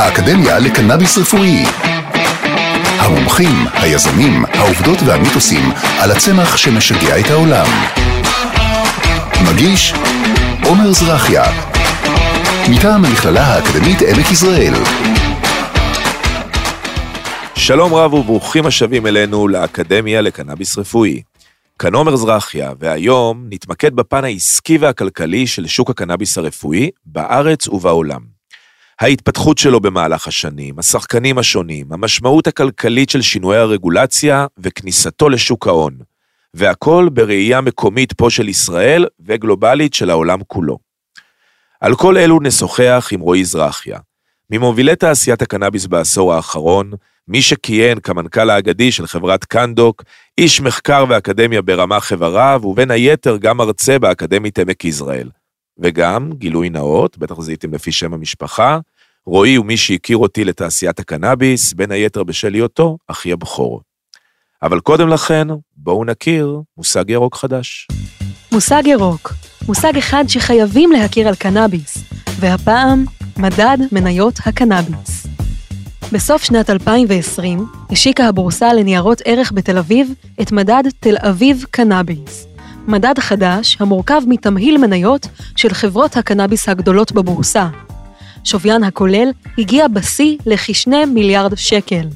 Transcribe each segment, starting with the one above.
האקדמיה לקנאביס רפואי. המומחים, היזמים, העובדות והמיתוסים על הצמח שמשגע את העולם. מגיש עומר זרחיה מטעם המכללה האקדמית עמק יזרעאל שלום רב וברוכים השבים אלינו לאקדמיה לקנאביס רפואי. כאן עומר זרחיה, והיום נתמקד בפן העסקי והכלכלי של שוק הקנאביס הרפואי בארץ ובעולם. ההתפתחות שלו במהלך השנים, השחקנים השונים, המשמעות הכלכלית של שינויי הרגולציה וכניסתו לשוק ההון. והכל בראייה מקומית פה של ישראל וגלובלית של העולם כולו. על כל אלו נשוחח עם רועי זרחיה, ממובילי תעשיית הקנאביס בעשור האחרון, מי שכיהן כמנכ"ל האגדי של חברת קנדוק, איש מחקר ואקדמיה ברמה חבריו, ובין היתר גם מרצה באקדמית עמק יזרעאל. וגם, גילוי נאות, בטח זיהיתם לפי שם המשפחה, רועי הוא מי שהכיר אותי לתעשיית הקנאביס, בין היתר בשל היותו אחי הבכור. אבל קודם לכן, בואו נכיר מושג ירוק חדש. מושג ירוק, מושג אחד שחייבים להכיר על קנאביס, והפעם, מדד מניות הקנאביס. בסוף שנת 2020 השיקה הבורסה לניירות ערך בתל אביב את מדד תל אביב קנאביס. מדד חדש המורכב מתמהיל מניות של חברות הקנאביס הגדולות בבורסה. שוויין הכולל הגיע בשיא לכ-2 מיליארד שקל.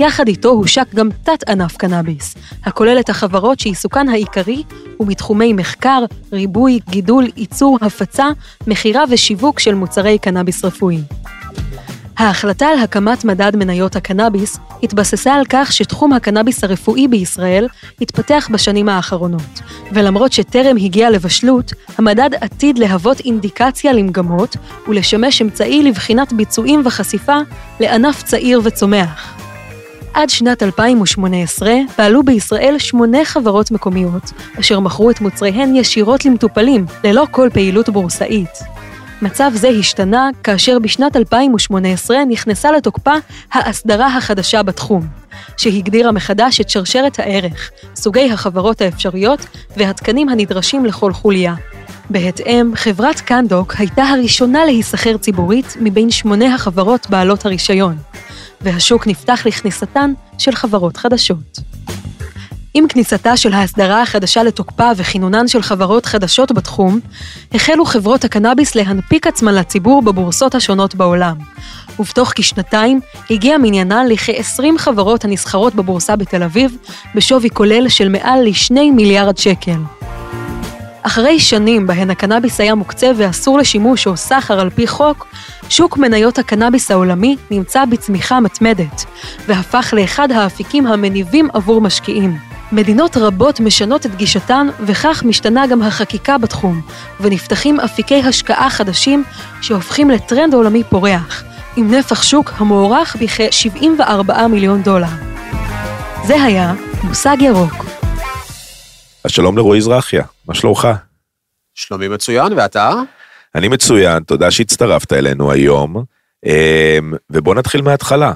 יחד איתו הושק גם תת-ענף קנאביס, הכולל את החברות שעיסוקן העיקרי הוא בתחומי מחקר, ריבוי, גידול, ייצור, הפצה, מכירה ושיווק של מוצרי קנאביס רפואי. ההחלטה על הקמת מדד מניות הקנאביס התבססה על כך שתחום הקנאביס הרפואי בישראל התפתח בשנים האחרונות, ולמרות שטרם הגיע לבשלות, המדד עתיד להוות אינדיקציה למגמות ולשמש אמצעי לבחינת ביצועים וחשיפה לענף צעיר וצומח. עד שנת 2018 פעלו בישראל שמונה חברות מקומיות, אשר מכרו את מוצריהן ישירות למטופלים, ללא כל פעילות בורסאית. מצב זה השתנה כאשר בשנת 2018 נכנסה לתוקפה האסדרה החדשה בתחום, שהגדירה מחדש את שרשרת הערך, סוגי החברות האפשריות והתקנים הנדרשים לכל חוליה. בהתאם, חברת קנדוק הייתה הראשונה להיסחר ציבורית מבין שמונה החברות בעלות הרישיון, והשוק נפתח לכניסתן של חברות חדשות. עם כניסתה של ההסדרה החדשה לתוקפה וכינונן של חברות חדשות בתחום, החלו חברות הקנאביס להנפיק עצמן לציבור בבורסות השונות בעולם. ובתוך כשנתיים הגיע מניינן לכ-20 חברות הנסחרות בבורסה בתל אביב, בשווי כולל של מעל ל-2 מיליארד שקל. אחרי שנים בהן הקנאביס היה מוקצה ואסור לשימוש או סחר על פי חוק, שוק מניות הקנאביס העולמי נמצא בצמיחה מתמדת, והפך לאחד האפיקים המניבים עבור משקיעים. מדינות רבות משנות את גישתן, וכך משתנה גם החקיקה בתחום, ונפתחים אפיקי השקעה חדשים שהופכים לטרנד עולמי פורח, עם נפח שוק המוערך בכ-74 מיליון דולר. זה היה מושג ירוק. אז שלום לרועי זרחיה, מה שלומך? שלומי מצוין, ואתה? אני מצוין, תודה שהצטרפת אלינו היום. אמ, ובוא נתחיל מההתחלה.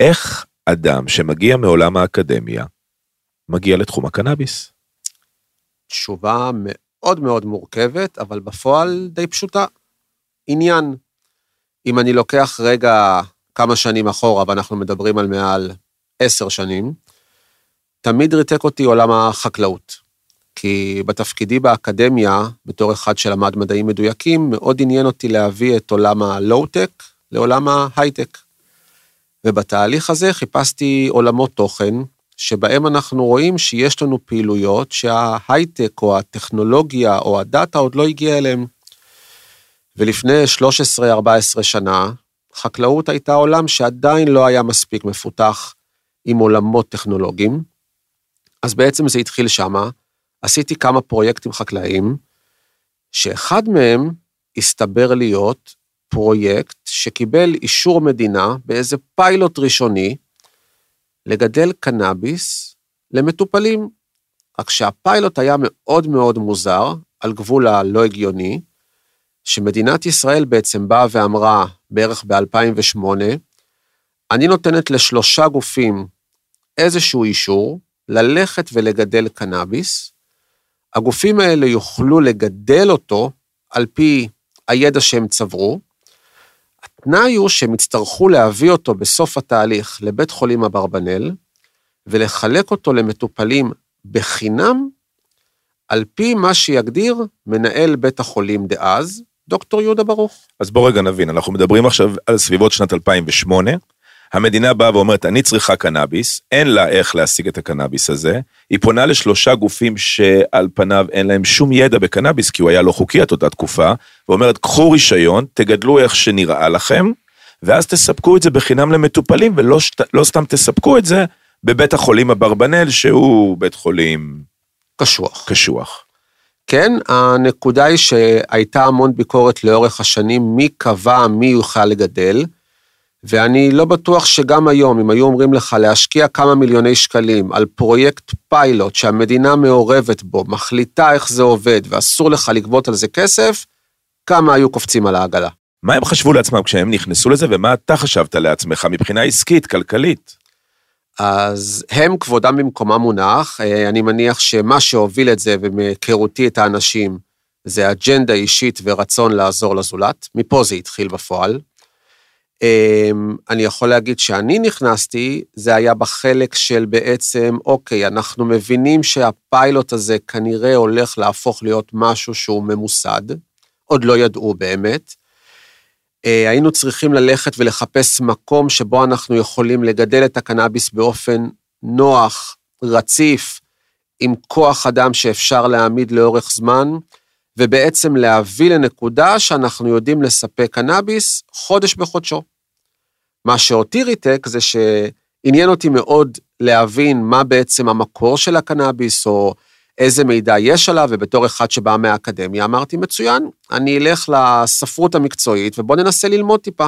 איך אדם שמגיע מעולם האקדמיה, מגיע לתחום הקנאביס? תשובה מאוד מאוד מורכבת, אבל בפועל די פשוטה. עניין. אם אני לוקח רגע כמה שנים אחורה, ואנחנו מדברים על מעל עשר שנים, תמיד ריתק אותי עולם החקלאות. כי בתפקידי באקדמיה, בתור אחד שלמד מדעים מדויקים, מאוד עניין אותי להביא את עולם הלואו-טק לעולם ההייטק. ובתהליך הזה חיפשתי עולמות תוכן שבהם אנחנו רואים שיש לנו פעילויות שההייטק או הטכנולוגיה או הדאטה עוד לא הגיע אליהם. ולפני 13-14 שנה, חקלאות הייתה עולם שעדיין לא היה מספיק מפותח עם עולמות טכנולוגיים. אז בעצם זה התחיל שמה, עשיתי כמה פרויקטים חקלאיים, שאחד מהם הסתבר להיות פרויקט שקיבל אישור מדינה באיזה פיילוט ראשוני, לגדל קנאביס למטופלים. רק שהפיילוט היה מאוד מאוד מוזר, על גבול הלא הגיוני, שמדינת ישראל בעצם באה ואמרה, בערך ב-2008, אני נותנת לשלושה גופים איזשהו אישור ללכת ולגדל קנאביס, הגופים האלה יוכלו לגדל אותו על פי הידע שהם צברו, התנאי הוא שהם יצטרכו להביא אותו בסוף התהליך לבית חולים אברבנאל, ולחלק אותו למטופלים בחינם, על פי מה שיגדיר מנהל בית החולים דאז, דוקטור יהודה ברוך. אז בוא רגע נבין, אנחנו מדברים עכשיו על סביבות שנת 2008, המדינה באה ואומרת, אני צריכה קנאביס, אין לה איך להשיג את הקנאביס הזה, היא פונה לשלושה גופים שעל פניו אין להם שום ידע בקנאביס, כי הוא היה לא חוקי עד אותה תקופה, ואומרת, קחו רישיון, תגדלו איך שנראה לכם, ואז תספקו את זה בחינם למטופלים, ולא שת, לא סתם תספקו את זה בבית החולים אברבנאל, שהוא בית חולים קשוח. קשוח. כן, הנקודה היא שהייתה המון ביקורת לאורך השנים, מי קבע מי יוכל לגדל, ואני לא בטוח שגם היום, אם היו אומרים לך להשקיע כמה מיליוני שקלים על פרויקט פיילוט שהמדינה מעורבת בו, מחליטה איך זה עובד ואסור לך לגבות על זה כסף, כמה היו קופצים על העגלה. מה הם חשבו לעצמם כשהם נכנסו לזה, ומה אתה חשבת לעצמך מבחינה עסקית, כלכלית? אז הם כבודם במקומם מונח, אה, אני מניח שמה שהוביל את זה, ומהיכרותי את האנשים, זה אג'נדה אישית ורצון לעזור לזולת, מפה זה התחיל בפועל. אמ, אני יכול להגיד שאני נכנסתי, זה היה בחלק של בעצם, אוקיי, אנחנו מבינים שהפיילוט הזה כנראה הולך להפוך להיות משהו שהוא ממוסד, עוד לא ידעו באמת. אה, היינו צריכים ללכת ולחפש מקום שבו אנחנו יכולים לגדל את הקנאביס באופן נוח, רציף, עם כוח אדם שאפשר להעמיד לאורך זמן, ובעצם להביא לנקודה שאנחנו יודעים לספק קנאביס חודש בחודשו. מה שאותי ריתק זה שעניין אותי מאוד להבין מה בעצם המקור של הקנאביס, או איזה מידע יש עליו, ובתור אחד שבא מהאקדמיה, אמרתי, מצוין, אני אלך לספרות המקצועית ובוא ננסה ללמוד טיפה.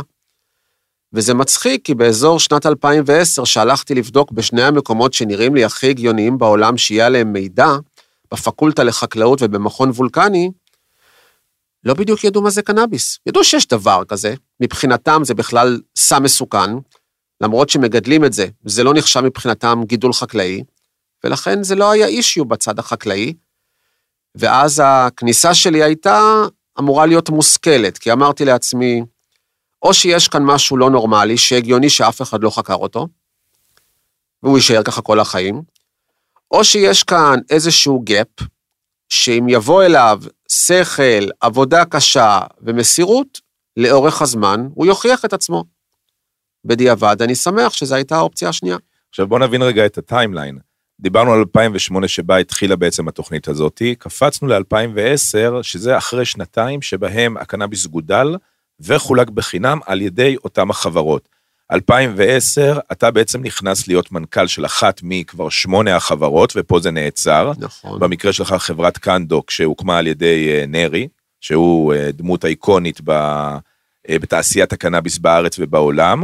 וזה מצחיק, כי באזור שנת 2010, שהלכתי לבדוק בשני המקומות שנראים לי הכי הגיוניים בעולם שיהיה עליהם מידע, בפקולטה לחקלאות ובמכון וולקני, לא בדיוק ידעו מה זה קנאביס. ידעו שיש דבר כזה, מבחינתם זה בכלל סם מסוכן, למרות שמגדלים את זה, זה לא נחשב מבחינתם גידול חקלאי, ולכן זה לא היה אישיו בצד החקלאי. ואז הכניסה שלי הייתה אמורה להיות מושכלת, כי אמרתי לעצמי, או שיש כאן משהו לא נורמלי, שהגיוני שאף אחד לא חקר אותו, והוא יישאר ככה כל החיים, או שיש כאן איזשהו gap, שאם יבוא אליו שכל, עבודה קשה ומסירות, לאורך הזמן הוא יוכיח את עצמו. בדיעבד, אני שמח שזו הייתה האופציה השנייה. עכשיו בוא נבין רגע את הטיימליין. דיברנו על 2008 שבה התחילה בעצם התוכנית הזאת, קפצנו ל-2010, שזה אחרי שנתיים שבהם הקנאביס גודל וחולק בחינם על ידי אותם החברות. 2010, אתה בעצם נכנס להיות מנכ"ל של אחת מכבר שמונה החברות, ופה זה נעצר. נכון. במקרה שלך חברת קנדוק, שהוקמה על ידי אה, נרי, שהוא אה, דמות אייקונית ב, אה, בתעשיית הקנאביס בארץ ובעולם,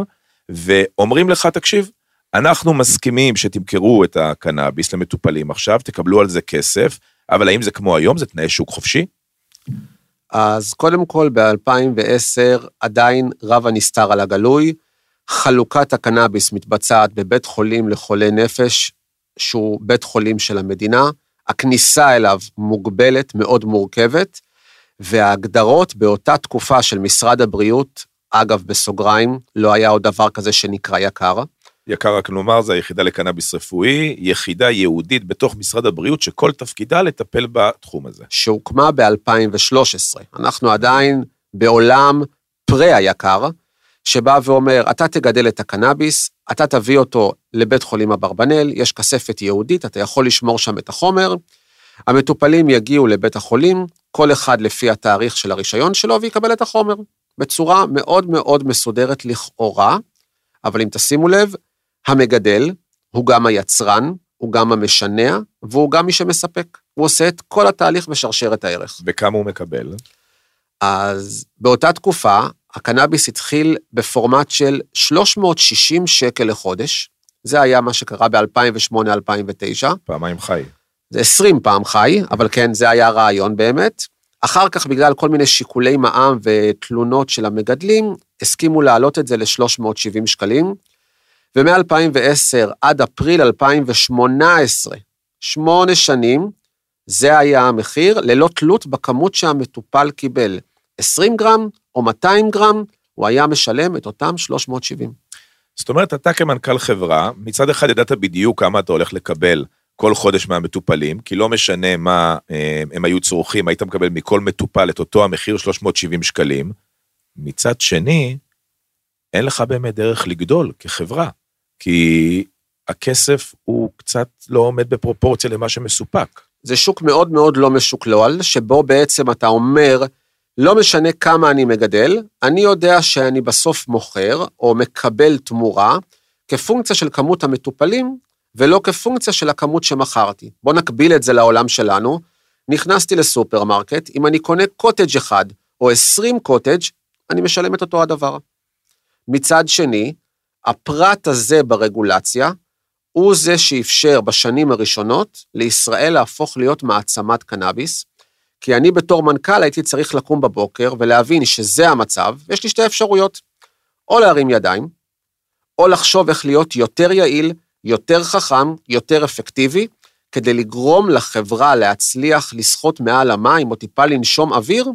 ואומרים לך, תקשיב, אנחנו מסכימים שתמכרו את הקנאביס למטופלים עכשיו, תקבלו על זה כסף, אבל האם זה כמו היום, זה תנאי שוק חופשי? אז קודם כל, ב-2010 עדיין רב הנסתר על הגלוי. חלוקת הקנאביס מתבצעת בבית חולים לחולי נפש, שהוא בית חולים של המדינה. הכניסה אליו מוגבלת, מאוד מורכבת, וההגדרות באותה תקופה של משרד הבריאות, אגב, בסוגריים, לא היה עוד דבר כזה שנקרא יקר. יקר רק נאמר, זה היחידה לקנאביס רפואי, יחידה ייעודית בתוך משרד הבריאות, שכל תפקידה לטפל בתחום הזה. שהוקמה ב-2013. אנחנו עדיין בעולם פרה-היקר, שבא ואומר, אתה תגדל את הקנאביס, אתה תביא אותו לבית חולים אברבנאל, יש כספת ייעודית, אתה יכול לשמור שם את החומר, המטופלים יגיעו לבית החולים, כל אחד לפי התאריך של הרישיון שלו, ויקבל את החומר, בצורה מאוד מאוד מסודרת לכאורה, אבל אם תשימו לב, המגדל הוא גם היצרן, הוא גם המשנע, והוא גם מי שמספק. הוא עושה את כל התהליך בשרשרת הערך. וכמה הוא מקבל? אז באותה תקופה, הקנאביס התחיל בפורמט של 360 שקל לחודש. זה היה מה שקרה ב-2008-2009. פעמיים חי. זה 20 פעם חי, אבל כן, זה היה הרעיון באמת. אחר כך, בגלל כל מיני שיקולי מע"מ ותלונות של המגדלים, הסכימו להעלות את זה ל-370 שקלים. ומ-2010 עד אפריל 2018, שמונה שנים, זה היה המחיר, ללא תלות בכמות שהמטופל קיבל. 20 גרם או 200 גרם, הוא היה משלם את אותם 370. זאת אומרת, אתה כמנכ"ל חברה, מצד אחד ידעת בדיוק כמה אתה הולך לקבל כל חודש מהמטופלים, כי לא משנה מה אה, הם היו צורכים, היית מקבל מכל מטופל את אותו המחיר 370 שקלים. מצד שני, אין לך באמת דרך לגדול כחברה, כי הכסף הוא קצת לא עומד בפרופורציה למה שמסופק. זה שוק מאוד מאוד לא משוקלל, שבו בעצם אתה אומר, לא משנה כמה אני מגדל, אני יודע שאני בסוף מוכר או מקבל תמורה כפונקציה של כמות המטופלים ולא כפונקציה של הכמות שמכרתי. בואו נקביל את זה לעולם שלנו. נכנסתי לסופרמרקט, אם אני קונה קוטג' אחד או 20 קוטג', אני משלם את אותו הדבר. מצד שני, הפרט הזה ברגולציה, הוא זה שאפשר בשנים הראשונות לישראל להפוך להיות מעצמת קנאביס, כי אני בתור מנכ"ל הייתי צריך לקום בבוקר ולהבין שזה המצב, ויש לי שתי אפשרויות, או להרים ידיים, או לחשוב איך להיות יותר יעיל, יותר חכם, יותר אפקטיבי, כדי לגרום לחברה להצליח לשחות מעל המים או טיפה לנשום אוויר,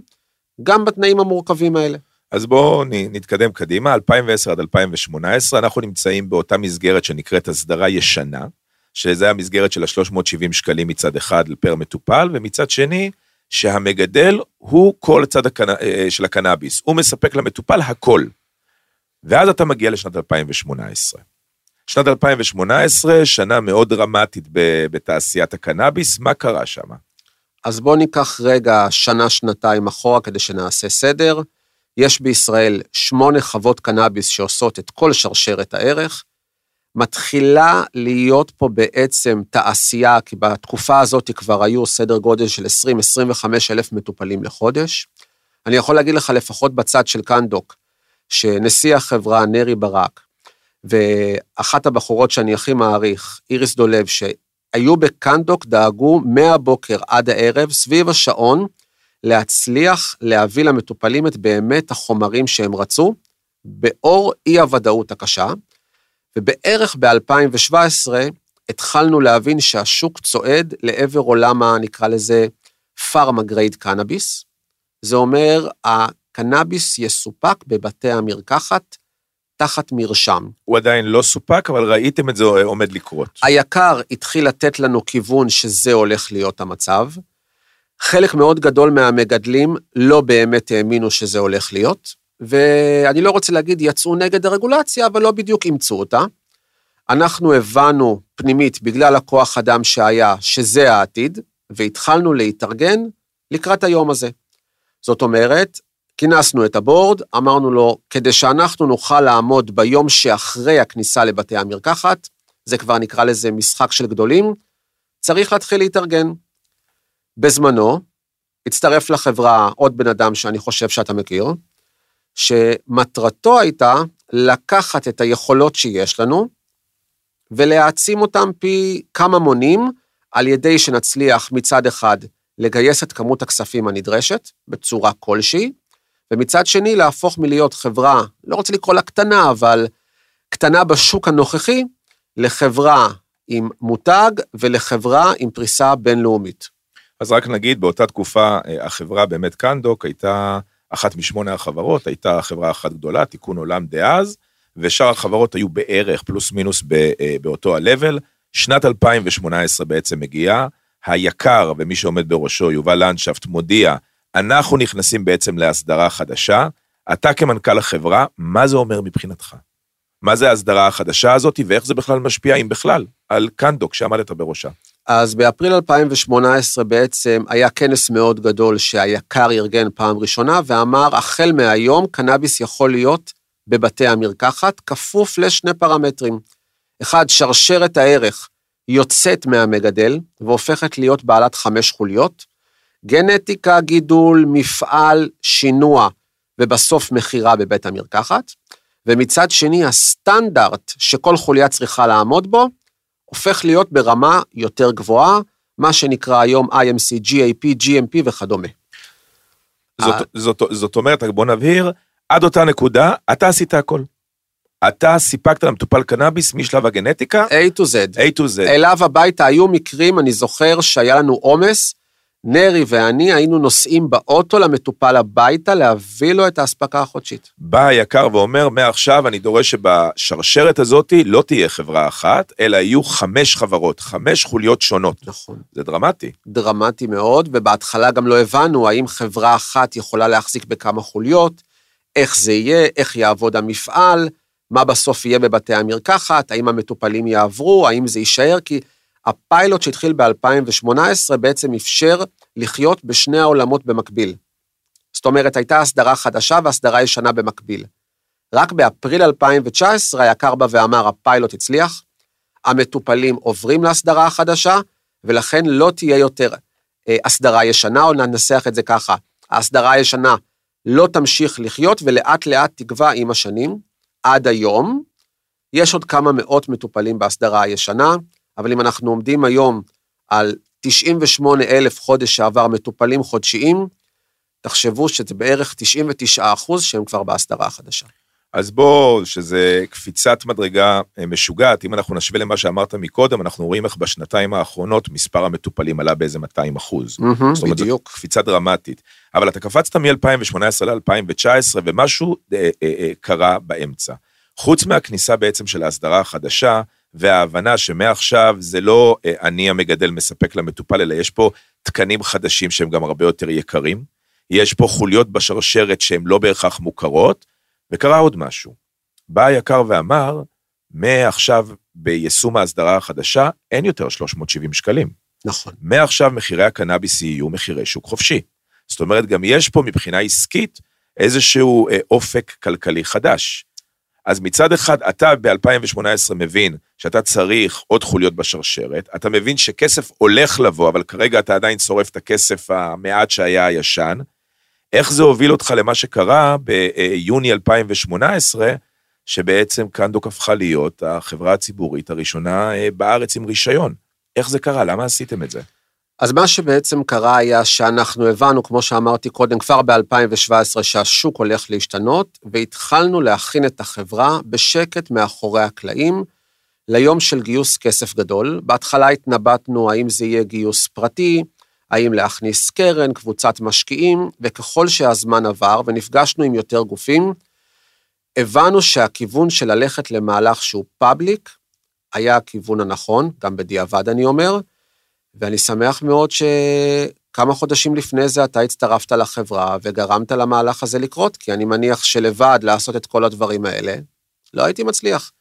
גם בתנאים המורכבים האלה. אז בואו נתקדם קדימה, 2010 עד 2018, אנחנו נמצאים באותה מסגרת שנקראת הסדרה ישנה, שזה המסגרת של ה-370 שקלים מצד אחד פר מטופל, ומצד שני, שהמגדל הוא כל הצד הקנ... אה, של הקנאביס, הוא מספק למטופל הכל. ואז אתה מגיע לשנת 2018. שנת 2018, שנה מאוד דרמטית בתעשיית הקנאביס, מה קרה שם? אז בואו ניקח רגע שנה-שנתיים אחורה כדי שנעשה סדר. יש בישראל שמונה חוות קנאביס שעושות את כל שרשרת הערך. מתחילה להיות פה בעצם תעשייה, כי בתקופה הזאת כבר היו סדר גודל של 20-25 אלף מטופלים לחודש. אני יכול להגיד לך, לפחות בצד של קנדוק, שנשיא החברה, נרי ברק, ואחת הבחורות שאני הכי מעריך, איריס דולב, שהיו בקנדוק, דאגו מהבוקר עד הערב, סביב השעון, להצליח להביא למטופלים את באמת החומרים שהם רצו, באור אי-הוודאות הקשה, ובערך ב-2017 התחלנו להבין שהשוק צועד לעבר עולם ה... נקרא לזה פארמה גרייד קנאביס. זה אומר, הקנאביס יסופק בבתי המרקחת תחת מרשם. הוא עדיין לא סופק, אבל ראיתם את זה עומד לקרות. היקר התחיל לתת לנו כיוון שזה הולך להיות המצב. חלק מאוד גדול מהמגדלים לא באמת האמינו שזה הולך להיות, ואני לא רוצה להגיד יצאו נגד הרגולציה, אבל לא בדיוק אימצו אותה. אנחנו הבנו פנימית, בגלל הכוח אדם שהיה, שזה העתיד, והתחלנו להתארגן לקראת היום הזה. זאת אומרת, כינסנו את הבורד, אמרנו לו, כדי שאנחנו נוכל לעמוד ביום שאחרי הכניסה לבתי המרקחת, זה כבר נקרא לזה משחק של גדולים, צריך להתחיל להתארגן. בזמנו, הצטרף לחברה עוד בן אדם שאני חושב שאתה מכיר, שמטרתו הייתה לקחת את היכולות שיש לנו ולהעצים אותם פי כמה מונים, על ידי שנצליח מצד אחד לגייס את כמות הכספים הנדרשת בצורה כלשהי, ומצד שני להפוך מלהיות חברה, לא רוצה לקרוא לה קטנה, אבל קטנה בשוק הנוכחי, לחברה עם מותג ולחברה עם פריסה בינלאומית. אז רק נגיד, באותה תקופה אה, החברה באמת קנדוק הייתה אחת משמונה החברות, הייתה חברה אחת גדולה, תיקון עולם דאז, ושאר החברות היו בערך פלוס מינוס אה, באותו ה-level. שנת 2018 בעצם מגיעה, היקר ומי שעומד בראשו, יובל לנדשפט, מודיע, אנחנו נכנסים בעצם להסדרה חדשה. אתה כמנכ"ל החברה, מה זה אומר מבחינתך? מה זה ההסדרה החדשה הזאת ואיך זה בכלל משפיע, אם בכלל, על קנדוק שעמדת בראשה? אז באפריל 2018 בעצם היה כנס מאוד גדול שהיקר ארגן פעם ראשונה, ואמר, החל מהיום קנאביס יכול להיות בבתי המרקחת, כפוף לשני פרמטרים. אחד, שרשרת הערך יוצאת מהמגדל והופכת להיות בעלת חמש חוליות, גנטיקה, גידול, מפעל, שינוע, ובסוף מכירה בבית המרקחת. ומצד שני, הסטנדרט שכל חוליה צריכה לעמוד בו, הופך להיות ברמה יותר גבוהה, מה שנקרא היום IMC, GAP, GMP וכדומה. זאת, זאת, זאת אומרת, בוא נבהיר, עד אותה נקודה, אתה עשית הכל. אתה סיפקת למטופל קנאביס משלב הגנטיקה. A to Z. A to Z. אליו הביתה היו מקרים, אני זוכר שהיה לנו עומס, נרי ואני היינו נוסעים באוטו למטופל הביתה להביא לו את האספקה החודשית. בא היקר ואומר, מעכשיו אני דורש שבשרשרת הזאת לא תהיה חברה אחת, אלא יהיו חמש חברות, חמש חוליות שונות. נכון. זה דרמטי. דרמטי מאוד, ובהתחלה גם לא הבנו האם חברה אחת יכולה להחזיק בכמה חוליות, איך זה יהיה, איך יעבוד המפעל, מה בסוף יהיה בבתי המרקחת, האם המטופלים יעברו, האם זה יישאר, כי הפיילוט שהתחיל ב-2018 בעצם אפשר לחיות בשני העולמות במקביל. זאת אומרת, הייתה הסדרה חדשה והסדרה ישנה במקביל. רק באפריל 2019 היקר בא ואמר, הפיילוט הצליח, המטופלים עוברים להסדרה החדשה, ולכן לא תהיה יותר אה, הסדרה ישנה, או ננסח את זה ככה, ההסדרה הישנה לא תמשיך לחיות ולאט לאט תגווע עם השנים. עד היום, יש עוד כמה מאות מטופלים בהסדרה הישנה, אבל אם אנחנו עומדים היום על 98 אלף חודש שעבר מטופלים חודשיים, תחשבו שזה בערך 99 אחוז שהם כבר בהסדרה החדשה. אז בוא, שזה קפיצת מדרגה אה, משוגעת, אם אנחנו נשווה למה שאמרת מקודם, אנחנו רואים איך בשנתיים האחרונות מספר המטופלים עלה באיזה 200 אחוז. Mm-hmm, זאת אומרת, בדיוק. קפיצה דרמטית. אבל אתה קפצת מ-2018 ל-2019, ומשהו אה, אה, אה, קרה באמצע. חוץ מהכניסה בעצם של ההסדרה החדשה, וההבנה שמעכשיו זה לא אה, אני המגדל מספק למטופל, אלא יש פה תקנים חדשים שהם גם הרבה יותר יקרים. יש פה חוליות בשרשרת שהן לא בהכרח מוכרות, וקרה עוד משהו. בא היקר ואמר, מעכשיו ביישום ההסדרה החדשה, אין יותר 370 שקלים. נכון. מעכשיו מחירי הקנאביס יהיו מחירי שוק חופשי. זאת אומרת, גם יש פה מבחינה עסקית איזשהו אה, אופק כלכלי חדש. אז מצד אחד, אתה ב-2018 מבין שאתה צריך עוד חוליות בשרשרת, אתה מבין שכסף הולך לבוא, אבל כרגע אתה עדיין שורף את הכסף המעט שהיה הישן. איך זה הוביל אותך למה שקרה ביוני 2018, שבעצם קנדוק הפכה להיות החברה הציבורית הראשונה אה, בארץ עם רישיון? איך זה קרה? למה עשיתם את זה? אז מה שבעצם קרה היה שאנחנו הבנו, כמו שאמרתי קודם, כבר ב-2017, שהשוק הולך להשתנות, והתחלנו להכין את החברה בשקט מאחורי הקלעים ליום של גיוס כסף גדול. בהתחלה התנבטנו האם זה יהיה גיוס פרטי, האם להכניס קרן, קבוצת משקיעים, וככל שהזמן עבר ונפגשנו עם יותר גופים, הבנו שהכיוון של ללכת למהלך שהוא פאבליק היה הכיוון הנכון, גם בדיעבד אני אומר, ואני שמח מאוד שכמה חודשים לפני זה אתה הצטרפת לחברה וגרמת למהלך הזה לקרות, כי אני מניח שלבד לעשות את כל הדברים האלה, לא הייתי מצליח.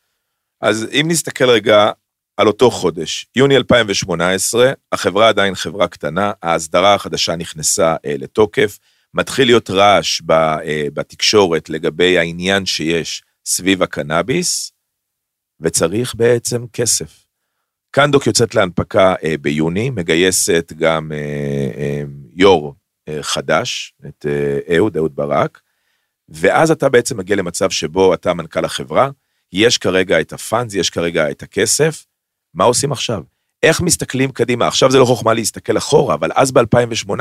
אז אם נסתכל רגע על אותו חודש, יוני 2018, החברה עדיין חברה קטנה, ההסדרה החדשה נכנסה אה, לתוקף, מתחיל להיות רעש ב, אה, בתקשורת לגבי העניין שיש סביב הקנאביס, וצריך בעצם כסף. קנדוק יוצאת להנפקה אה, ביוני, מגייסת גם אה, אה, יו"ר חדש, את אה, אהוד, אהוד ברק, ואז אתה בעצם מגיע למצב שבו אתה מנכ"ל החברה, יש כרגע את הפאנז, יש כרגע את הכסף, מה עושים עכשיו? איך מסתכלים קדימה? עכשיו זה לא חוכמה להסתכל אחורה, אבל אז ב-2018,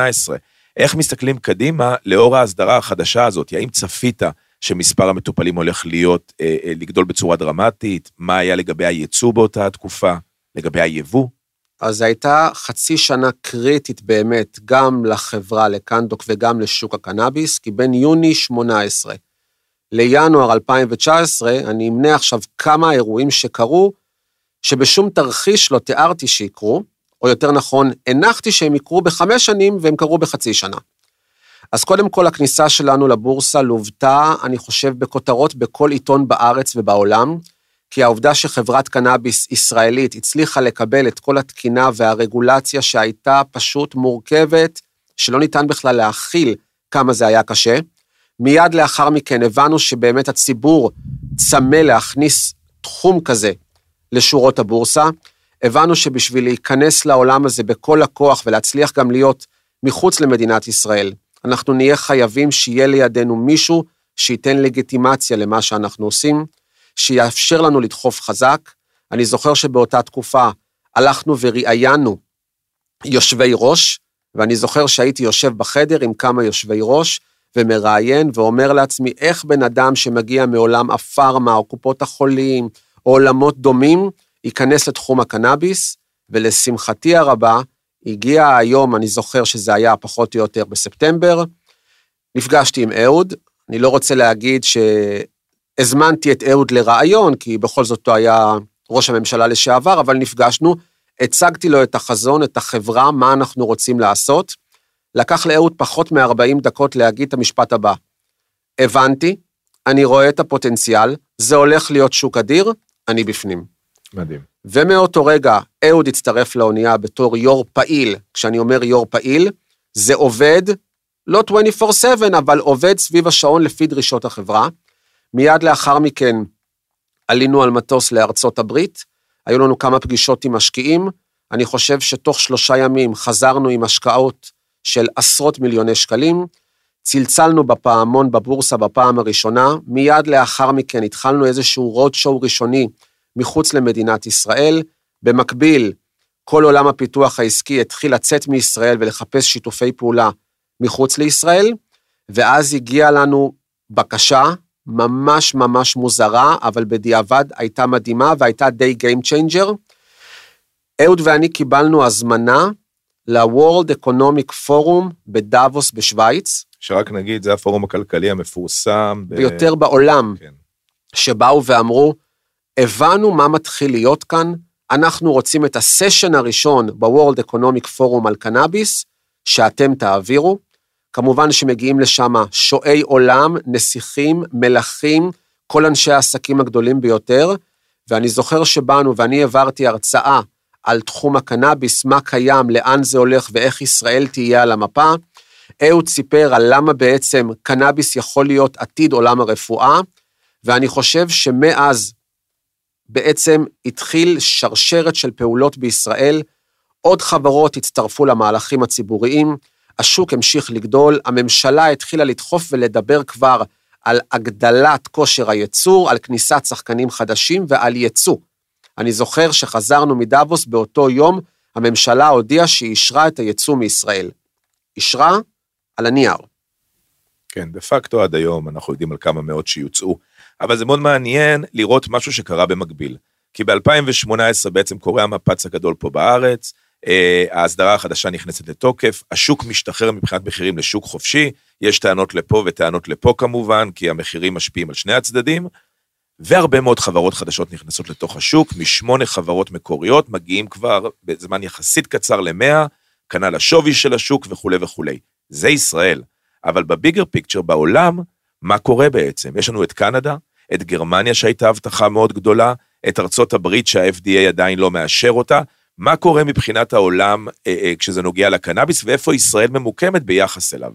איך מסתכלים קדימה לאור ההסדרה החדשה הזאת? האם צפית שמספר המטופלים הולך להיות, אה, אה, לגדול בצורה דרמטית? מה היה לגבי הייצוא באותה התקופה? לגבי היבוא? אז הייתה חצי שנה קריטית באמת, גם לחברה, לקנדוק וגם לשוק הקנאביס, כי בין יוני 18 לינואר 2019, אני אמנה עכשיו כמה אירועים שקרו, שבשום תרחיש לא תיארתי שיקרו, או יותר נכון, הנחתי שהם יקרו בחמש שנים והם קרו בחצי שנה. אז קודם כל, הכניסה שלנו לבורסה לוותה, אני חושב, בכותרות בכל עיתון בארץ ובעולם, כי העובדה שחברת קנאביס ישראלית הצליחה לקבל את כל התקינה והרגולציה שהייתה פשוט מורכבת, שלא ניתן בכלל להכיל כמה זה היה קשה. מיד לאחר מכן הבנו שבאמת הציבור צמא להכניס תחום כזה לשורות הבורסה. הבנו שבשביל להיכנס לעולם הזה בכל הכוח ולהצליח גם להיות מחוץ למדינת ישראל, אנחנו נהיה חייבים שיהיה לידינו מישהו שייתן לגיטימציה למה שאנחנו עושים, שיאפשר לנו לדחוף חזק. אני זוכר שבאותה תקופה הלכנו וראיינו יושבי ראש, ואני זוכר שהייתי יושב בחדר עם כמה יושבי ראש, ומראיין ואומר לעצמי, איך בן אדם שמגיע מעולם הפארמה או קופות החולים, או עולמות דומים, ייכנס לתחום הקנאביס, ולשמחתי הרבה, הגיע היום, אני זוכר שזה היה פחות או יותר בספטמבר, נפגשתי עם אהוד, אני לא רוצה להגיד שהזמנתי את אהוד לרעיון, כי בכל זאת הוא היה ראש הממשלה לשעבר, אבל נפגשנו, הצגתי לו את החזון, את החברה, מה אנחנו רוצים לעשות. לקח לאהוד פחות מ-40 דקות להגיד את המשפט הבא. הבנתי, אני רואה את הפוטנציאל, זה הולך להיות שוק אדיר, אני בפנים. מדהים. ומאותו רגע אהוד הצטרף לאונייה בתור יו"ר פעיל, כשאני אומר יו"ר פעיל, זה עובד, לא 24/7, אבל עובד סביב השעון לפי דרישות החברה. מיד לאחר מכן עלינו על מטוס לארצות הברית, היו לנו כמה פגישות עם משקיעים, אני חושב שתוך שלושה ימים חזרנו עם השקעות של עשרות מיליוני שקלים, צלצלנו בפעמון בבורסה בפעם הראשונה, מיד לאחר מכן התחלנו איזשהו רוד שואו ראשוני מחוץ למדינת ישראל. במקביל, כל עולם הפיתוח העסקי התחיל לצאת מישראל ולחפש שיתופי פעולה מחוץ לישראל, ואז הגיעה לנו בקשה ממש ממש מוזרה, אבל בדיעבד הייתה מדהימה והייתה די Game Changer. אהוד ואני קיבלנו הזמנה ל-World Economic Forum בדאבוס בשוויץ. שרק נגיד, זה הפורום הכלכלי המפורסם. ב... ביותר בעולם, כן. שבאו ואמרו, הבנו מה מתחיל להיות כאן, אנחנו רוצים את הסשן הראשון ב-World Economic Forum על קנאביס, שאתם תעבירו. כמובן שמגיעים לשם שועי עולם, נסיכים, מלכים, כל אנשי העסקים הגדולים ביותר, ואני זוכר שבאנו ואני העברתי הרצאה על תחום הקנאביס, מה קיים, לאן זה הולך ואיך ישראל תהיה על המפה. אהוד סיפר על למה בעצם קנאביס יכול להיות עתיד עולם הרפואה, ואני חושב שמאז בעצם התחיל שרשרת של פעולות בישראל, עוד חברות הצטרפו למהלכים הציבוריים, השוק המשיך לגדול, הממשלה התחילה לדחוף ולדבר כבר על הגדלת כושר הייצור, על כניסת שחקנים חדשים ועל ייצוא. אני זוכר שחזרנו מדאבוס באותו יום, הממשלה הודיעה שהיא אישרה את הייצוא מישראל. אישרה על הנייר. כן, דה פקטו עד היום אנחנו יודעים על כמה מאות שיוצאו, אבל זה מאוד מעניין לראות משהו שקרה במקביל. כי ב-2018 בעצם קורה המפץ הגדול פה בארץ, ההסדרה החדשה נכנסת לתוקף, השוק משתחרר מבחינת מחירים לשוק חופשי, יש טענות לפה וטענות לפה כמובן, כי המחירים משפיעים על שני הצדדים, והרבה מאוד חברות חדשות נכנסות לתוך השוק, משמונה חברות מקוריות, מגיעים כבר בזמן יחסית קצר למאה, כנ"ל השווי של השוק וכולי וכולי. זה ישראל. אבל בביגר פיקצ'ר בעולם, מה קורה בעצם? יש לנו את קנדה, את גרמניה שהייתה הבטחה מאוד גדולה, את ארצות הברית שה-FDA עדיין לא מאשר אותה, מה קורה מבחינת העולם אה, אה, כשזה נוגע לקנאביס, ואיפה ישראל ממוקמת ביחס אליו?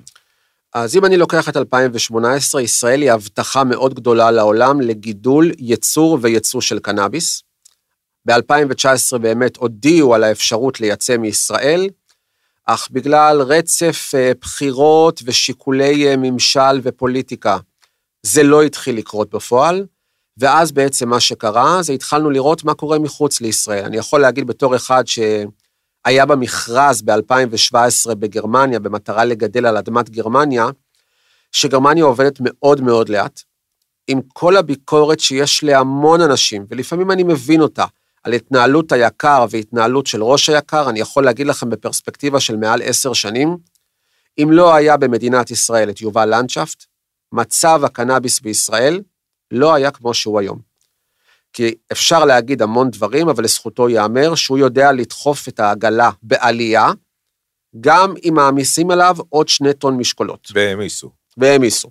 אז אם אני לוקח את 2018, ישראל היא הבטחה מאוד גדולה לעולם לגידול, ייצור וייצוא של קנאביס. ב-2019 באמת הודיעו על האפשרות לייצא מישראל, אך בגלל רצף אה, בחירות ושיקולי ממשל ופוליטיקה, זה לא התחיל לקרות בפועל. ואז בעצם מה שקרה, זה התחלנו לראות מה קורה מחוץ לישראל. אני יכול להגיד בתור אחד שהיה במכרז ב-2017 בגרמניה, במטרה לגדל על אדמת גרמניה, שגרמניה עובדת מאוד מאוד לאט, עם כל הביקורת שיש להמון אנשים, ולפעמים אני מבין אותה, על התנהלות היקר והתנהלות של ראש היקר, אני יכול להגיד לכם בפרספקטיבה של מעל עשר שנים, אם לא היה במדינת ישראל את יובל לנדשפט, מצב הקנאביס בישראל לא היה כמו שהוא היום. כי אפשר להגיד המון דברים, אבל לזכותו ייאמר שהוא יודע לדחוף את העגלה בעלייה, גם אם מעמיסים עליו עוד שני טון משקולות. והעמיסו. והעמיסו.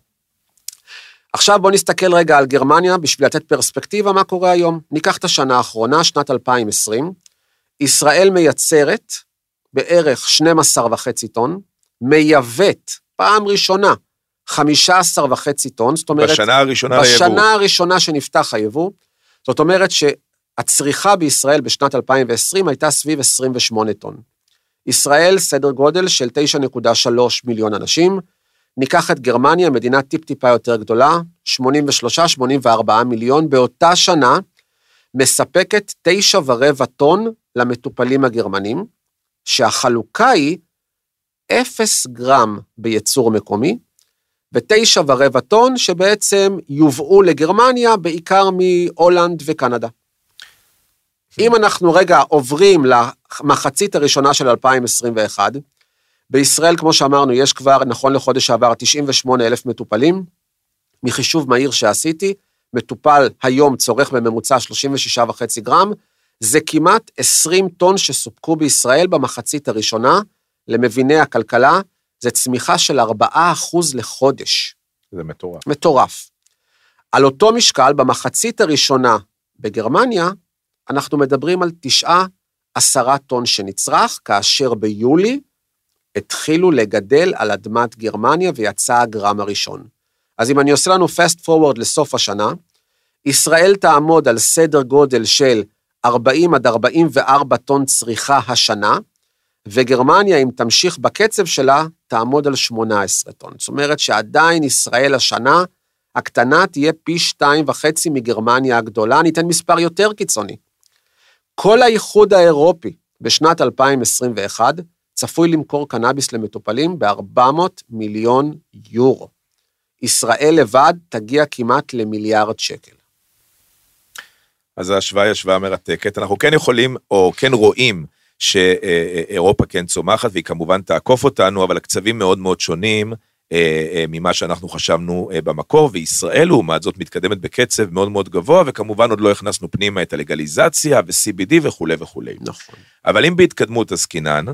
עכשיו בואו נסתכל רגע על גרמניה בשביל לתת פרספקטיבה מה קורה היום. ניקח את השנה האחרונה, שנת 2020, ישראל מייצרת בערך 12.5 טון, מייבאת פעם ראשונה 15 וחצי טון, זאת אומרת... בשנה הראשונה בשנה היבוא. הראשונה שנפתח היבוא, זאת אומרת שהצריכה בישראל בשנת 2020 הייתה סביב 28 טון. ישראל, סדר גודל של 9.3 מיליון אנשים. ניקח את גרמניה, מדינה טיפ-טיפה יותר גדולה, 83-84 מיליון, באותה שנה מספקת 9 ורבע טון למטופלים הגרמנים, שהחלוקה היא 0 גרם בייצור מקומי, ותשע ורבע טון שבעצם יובאו לגרמניה, בעיקר מהולנד וקנדה. אם אנחנו רגע עוברים למחצית הראשונה של 2021, בישראל, כמו שאמרנו, יש כבר, נכון לחודש שעבר, 98 אלף מטופלים. מחישוב מהיר שעשיתי, מטופל היום צורך בממוצע 36.5 גרם, זה כמעט 20 טון שסופקו בישראל במחצית הראשונה. למביני הכלכלה, זה צמיחה של 4% לחודש. זה מטורף. מטורף. על אותו משקל, במחצית הראשונה בגרמניה, אנחנו מדברים על תשעה, עשרה טון שנצרך, כאשר ביולי התחילו לגדל על אדמת גרמניה ויצא הגרם הראשון. אז אם אני עושה לנו fast forward לסוף השנה, ישראל תעמוד על סדר גודל של 40 עד 44 טון צריכה השנה, וגרמניה, אם תמשיך בקצב שלה, תעמוד על 18 טון. זאת אומרת שעדיין ישראל השנה, הקטנה תהיה פי שתיים וחצי מגרמניה הגדולה, אני אתן מספר יותר קיצוני. כל האיחוד האירופי בשנת 2021 צפוי למכור קנאביס למטופלים ב-400 מיליון יורו. ישראל לבד תגיע כמעט למיליארד שקל. אז ההשוואה היא השוואה מרתקת. אנחנו כן יכולים, או כן רואים, שאירופה כן צומחת, והיא כמובן תעקוף אותנו, אבל הקצבים מאוד מאוד שונים אה, אה, ממה שאנחנו חשבנו אה, במקור, וישראל לעומת זאת מתקדמת בקצב מאוד מאוד גבוה, וכמובן עוד לא הכנסנו פנימה את הלגליזציה ו-CBD וכולי וכולי. נכון. אבל אם בהתקדמות עסקינן,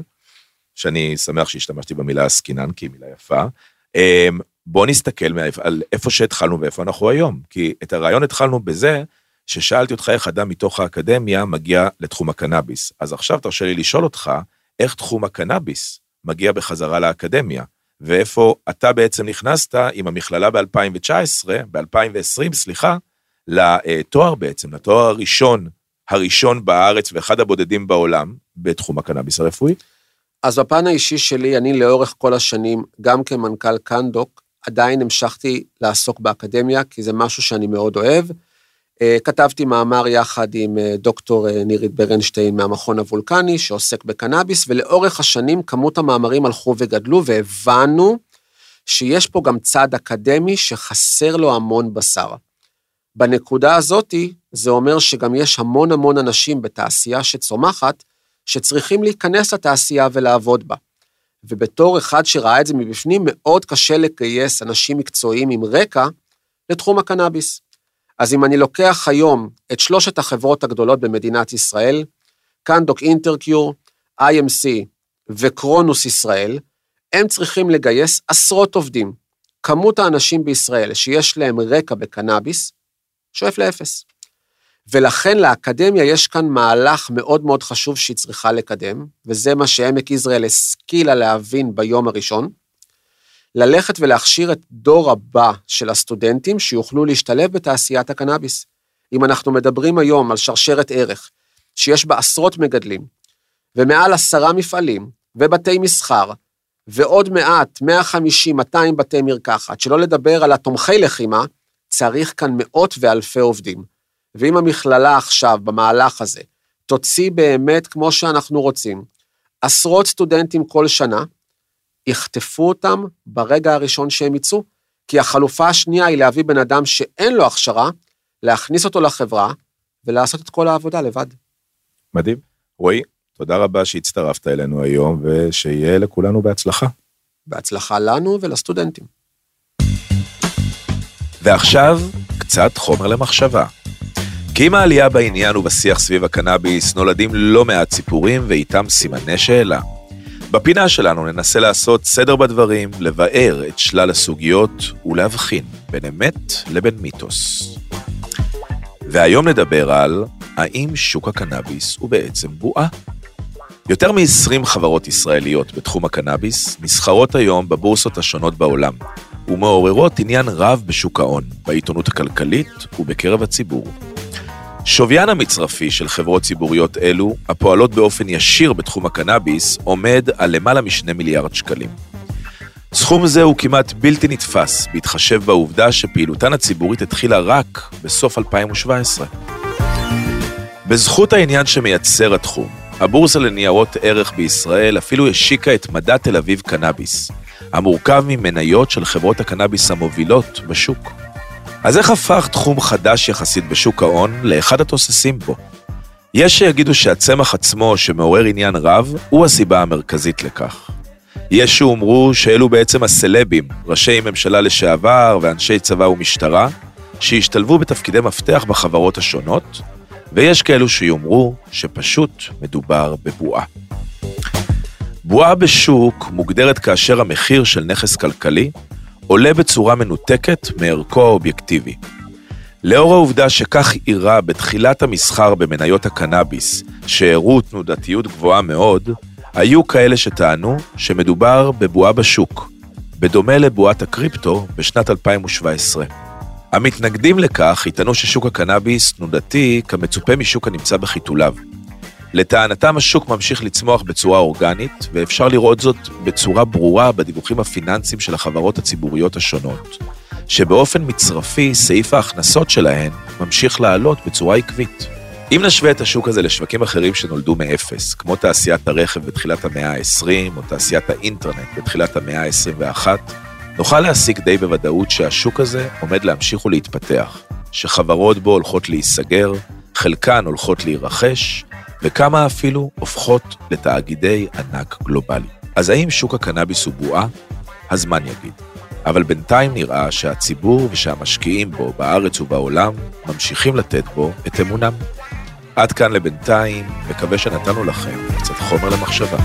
שאני שמח שהשתמשתי במילה עסקינן, כי היא מילה יפה, בואו נסתכל על איפה שהתחלנו ואיפה אנחנו היום. כי את הרעיון התחלנו בזה ששאלתי אותך איך אדם מתוך האקדמיה מגיע לתחום הקנאביס. אז עכשיו תרשה לי לשאול אותך, איך תחום הקנאביס מגיע בחזרה לאקדמיה, ואיפה אתה בעצם נכנסת עם המכללה ב-2019, ב-2020, סליחה, לתואר בעצם, לתואר הראשון, הראשון בארץ ואחד הבודדים בעולם בתחום הקנאביס הרפואי? אז בפן האישי שלי, אני לאורך כל השנים, גם כמנכ"ל קנדוק, עדיין המשכתי לעסוק באקדמיה, כי זה משהו שאני מאוד אוהב. אה, כתבתי מאמר יחד עם אה, דוקטור אה, נירית ברנשטיין מהמכון הוולקני, שעוסק בקנאביס, ולאורך השנים כמות המאמרים הלכו וגדלו, והבנו שיש פה גם צד אקדמי שחסר לו המון בשר. בנקודה הזאתי, זה אומר שגם יש המון המון אנשים בתעשייה שצומחת, שצריכים להיכנס לתעשייה ולעבוד בה. ובתור אחד שראה את זה מבפנים, מאוד קשה לגייס אנשים מקצועיים עם רקע לתחום הקנאביס. אז אם אני לוקח היום את שלושת החברות הגדולות במדינת ישראל, קנדוק אינטרקיור, IMC וקרונוס ישראל, הם צריכים לגייס עשרות עובדים. כמות האנשים בישראל שיש להם רקע בקנאביס, שואף לאפס. ולכן לאקדמיה יש כאן מהלך מאוד מאוד חשוב שהיא צריכה לקדם, וזה מה שעמק יזרעאל השכילה להבין ביום הראשון, ללכת ולהכשיר את דור הבא של הסטודנטים שיוכלו להשתלב בתעשיית הקנאביס. אם אנחנו מדברים היום על שרשרת ערך, שיש בה עשרות מגדלים, ומעל עשרה מפעלים, ובתי מסחר, ועוד מעט, 150, 200 בתי מרקחת, שלא לדבר על התומכי לחימה, צריך כאן מאות ואלפי עובדים. ואם המכללה עכשיו, במהלך הזה, תוציא באמת כמו שאנחנו רוצים, עשרות סטודנטים כל שנה, יחטפו אותם ברגע הראשון שהם יצאו, כי החלופה השנייה היא להביא בן אדם שאין לו הכשרה, להכניס אותו לחברה ולעשות את כל העבודה לבד. מדהים. רועי, תודה רבה שהצטרפת אלינו היום, ושיהיה לכולנו בהצלחה. בהצלחה לנו ולסטודנטים. ועכשיו, קצת חומר למחשבה. כי עם העלייה בעניין ובשיח סביב הקנאביס נולדים לא מעט סיפורים ואיתם סימני שאלה. בפינה שלנו ננסה לעשות סדר בדברים, לבאר את שלל הסוגיות ולהבחין בין אמת לבין מיתוס. והיום נדבר על האם שוק הקנאביס הוא בעצם בועה. יותר מ-20 חברות ישראליות בתחום הקנאביס נסחרות היום בבורסות השונות בעולם, ומעוררות עניין רב בשוק ההון, בעיתונות הכלכלית ובקרב הציבור. שוויין המצרפי של חברות ציבוריות אלו, הפועלות באופן ישיר בתחום הקנאביס, עומד על למעלה משני מיליארד שקלים. סכום זה הוא כמעט בלתי נתפס, בהתחשב בעובדה שפעילותן הציבורית התחילה רק בסוף 2017. בזכות העניין שמייצר התחום, הבורסה לניירות ערך בישראל אפילו השיקה את מדע תל אביב קנאביס, המורכב ממניות של חברות הקנאביס המובילות בשוק. אז איך הפך תחום חדש יחסית בשוק ההון לאחד התוססים בו? יש שיגידו שהצמח עצמו, שמעורר עניין רב, הוא הסיבה המרכזית לכך. יש שאומרו שאלו בעצם הסלבים, ראשי ממשלה לשעבר ואנשי צבא ומשטרה, שהשתלבו בתפקידי מפתח בחברות השונות, ויש כאלו שיאמרו שפשוט מדובר בבועה. בועה בשוק מוגדרת כאשר המחיר של נכס כלכלי עולה בצורה מנותקת מערכו האובייקטיבי. לאור העובדה שכך אירע בתחילת המסחר במניות הקנאביס, שהראו תנודתיות גבוהה מאוד, היו כאלה שטענו שמדובר בבועה בשוק, בדומה לבועת הקריפטו בשנת 2017. המתנגדים לכך יטענו ששוק הקנאביס תנודתי כמצופה משוק הנמצא בחיתוליו. לטענתם השוק ממשיך לצמוח בצורה אורגנית, ואפשר לראות זאת בצורה ברורה בדיווחים הפיננסיים של החברות הציבוריות השונות, שבאופן מצרפי סעיף ההכנסות שלהן ממשיך לעלות בצורה עקבית. אם נשווה את השוק הזה לשווקים אחרים שנולדו מאפס, כמו תעשיית הרכב בתחילת המאה ה-20 או תעשיית האינטרנט בתחילת המאה ה-21, נוכל להסיק די בוודאות שהשוק הזה עומד להמשיך ולהתפתח, שחברות בו הולכות להיסגר, חלקן הולכות להירכש, וכמה אפילו הופכות לתאגידי ענק גלובלי. אז האם שוק הקנאביס הוא בועה? הזמן יגיד. אבל בינתיים נראה שהציבור ושהמשקיעים בו, בארץ ובעולם, ממשיכים לתת בו את אמונם. עד כאן לבינתיים, מקווה שנתנו לכם קצת חומר למחשבה.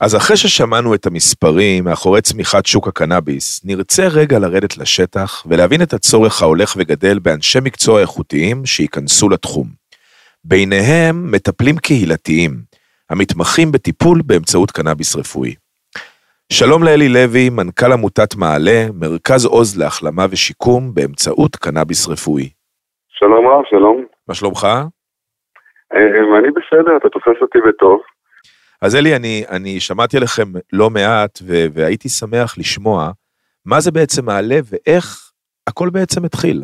אז אחרי ששמענו את המספרים מאחורי צמיחת שוק הקנאביס, נרצה רגע לרדת לשטח ולהבין את הצורך ההולך וגדל באנשי מקצוע איכותיים שייכנסו לתחום. ביניהם מטפלים קהילתיים, המתמחים בטיפול באמצעות קנאביס רפואי. שלום לאלי לוי, מנכ"ל עמותת מעלה, מרכז עוז להחלמה ושיקום באמצעות קנאביס רפואי. שלום רב, שלום. מה שלומך? אה, אני בסדר, אתה תופס אותי בטוב. אז אלי, אני, אני שמעתי עליכם לא מעט, ו- והייתי שמח לשמוע מה זה בעצם מעלה ואיך הכל בעצם התחיל.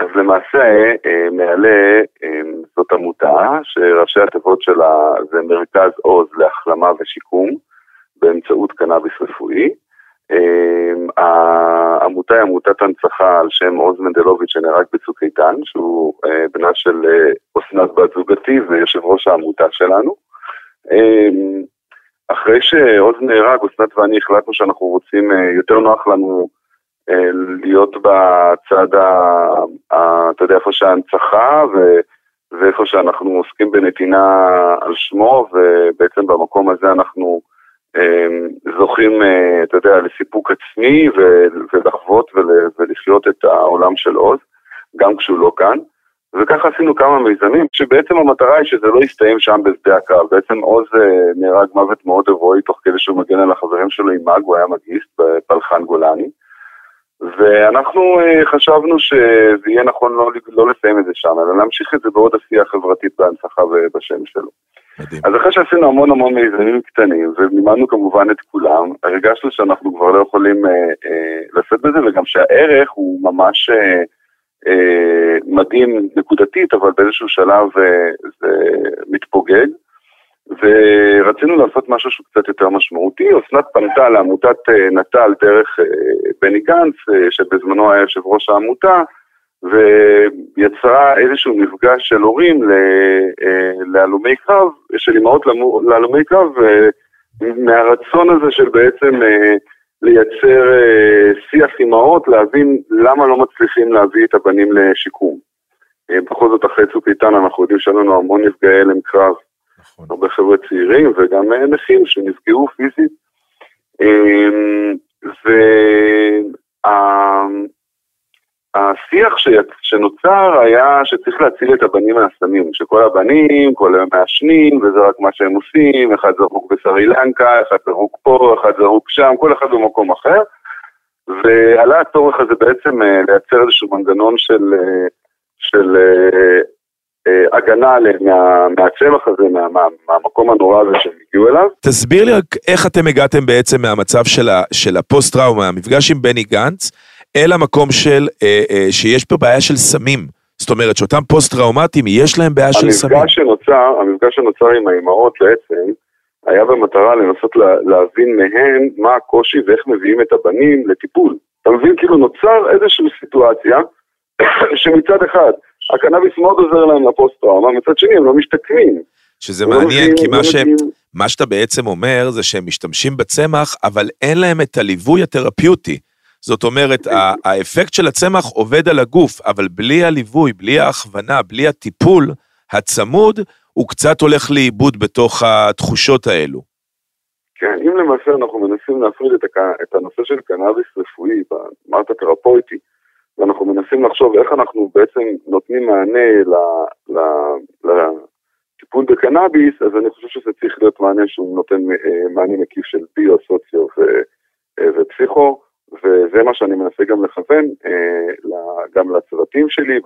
אז למעשה, אה, מעלה אה, זאת עמותה שראשי התיבות שלה זה מרכז עוז להחלמה ושיקום באמצעות קנאביס רפואי. אה, העמותה היא עמותת הנצחה על שם עוז מנדלוביץ' שנהרג בצוק איתן, שהוא בנה של אסנת בת זוגתי ויושב ראש העמותה שלנו. אחרי שעוז נהרג, אסנת ואני החלטנו שאנחנו רוצים, יותר נוח לנו להיות בצד, ה, ה, אתה יודע, איפה שההנצחה ו, ואיפה שאנחנו עוסקים בנתינה על שמו, ובעצם במקום הזה אנחנו אה, זוכים, אה, אתה יודע, לסיפוק עצמי ולחוות ול, ולחיות את העולם של עוז, גם כשהוא לא כאן. וככה עשינו כמה מיזמים, שבעצם המטרה היא שזה לא יסתיים שם בשדה הקרב. בעצם עוז אה, נהרג מוות מאוד הירואי תוך כדי שהוא מגן על החברים שלו עם מאג, הוא היה מגיסט בפלחן גולני. ואנחנו uh, חשבנו שזה יהיה נכון לא, לא לסיים את זה שם, אלא להמשיך את זה בעוד עשייה חברתית בהנצחה ובשם שלו. מדהים. אז אחרי שעשינו המון המון מיזמים קטנים, ומימנו כמובן את כולם, הרגשנו שאנחנו כבר לא יכולים uh, uh, לשאת בזה, וגם שהערך הוא ממש uh, uh, מדהים נקודתית, אבל באיזשהו שלב uh, זה מתפוגג. ורצינו לעשות משהו שהוא קצת יותר משמעותי. אסנת פנתה לעמותת אה, נט"ל דרך אה, בני גנץ, אה, שבזמנו היה יושב ראש העמותה, ויצרה איזשהו מפגש של הורים להלומי קרב, של אימהות להלומי קרב, מהרצון הזה של בעצם לייצר שיח אימהות, להבין למה לא מצליחים להביא את הבנים לשיקום. בכל זאת, אחרי צוק איתן אנחנו יודעים שהיו לנו המון נפגעי הלם קרב נכון. הרבה חבר'ה צעירים וגם נכים שנפגעו פיזית. אמ, והשיח שנוצר היה שצריך להציל את הבנים מהסמים, שכל הבנים, כל הם מעשנים, וזה רק מה שהם עושים, אחד זרוק בסרי לנקה, אחד זרוק פה, אחד זרוק שם, כל אחד במקום אחר. ועלה הצורך הזה בעצם אה, לייצר איזשהו מנגנון של, אה, של אה, הגנה עליהם מה, מהצמח הזה, מה, מה, מהמקום הנורא הזה שהם הגיעו אליו. תסביר לי רק איך אתם הגעתם בעצם מהמצב של, ה, של הפוסט-טראומה, המפגש עם בני גנץ, אל המקום של, אה, אה, שיש פה בעיה של סמים. זאת אומרת שאותם פוסט-טראומטיים, יש להם בעיה של סמים. שנוצר, המפגש שנוצר עם האימהות בעצם, היה במטרה לנסות לה, להבין מהן מה הקושי ואיך מביאים את הבנים לטיפול. אתה מבין? כאילו נוצר איזושהי סיטואציה שמצד אחד הקנאביס מאוד עוזר להם לפוסט-טראומה, מצד שני הם לא משתקמים. שזה לא מעניין, כי לא מה, ש... מה שאתה בעצם אומר זה שהם משתמשים בצמח, אבל אין להם את הליווי התרפיוטי. זאת אומרת, האפקט של הצמח עובד על הגוף, אבל בלי הליווי, בלי ההכוונה, בלי הטיפול הצמוד, הוא קצת הולך לאיבוד בתוך התחושות האלו. כן, אם למעשה אנחנו מנסים להפריד את, הק... את הנושא של קנאביס רפואי במערכת התרפויטי, ואנחנו מנסים לחשוב איך אנחנו בעצם נותנים מענה ל... ל... לטיפול בקנאביס, אז אני חושב שזה צריך להיות מענה שהוא נותן אה, מענה מקיף של ביו, סוציו ו... אה, ופסיכו, וזה מה שאני מנסה גם לכוון אה, גם לצוותים שלי.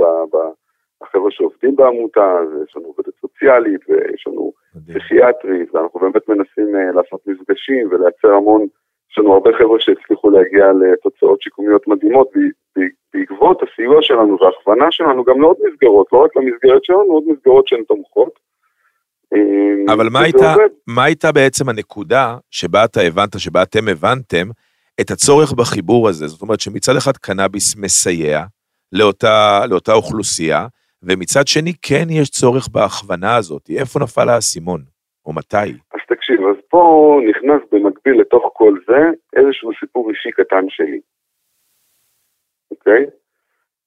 החבר'ה שעובדים בעמותה, אז יש לנו עובדת סוציאלית ויש לנו פסיכיאטרית, ואנחנו באמת מנסים לעשות מפגשים ולייצר המון, יש לנו הרבה חבר'ה שהצליחו להגיע לתוצאות שיקומיות מדהימות ב- ב- בעקבות הסיוע שלנו וההכוונה שלנו גם לעוד מסגרות, לא רק למסגרת שלנו, עוד מסגרות שהן תומכות. אה, אבל מה הייתה. מה הייתה בעצם הנקודה שבה אתה הבנת, שבה אתם הבנתם את הצורך בחיבור הזה? זאת אומרת שמצד אחד קנאביס מסייע לאותה, לאותה אוכלוסייה, ומצד שני כן יש צורך בהכוונה הזאת. איפה נפל האסימון? או מתי? אז תקשיב, אז פה נכנס במקביל לתוך כל זה איזשהו סיפור אישי קטן שלי, אוקיי?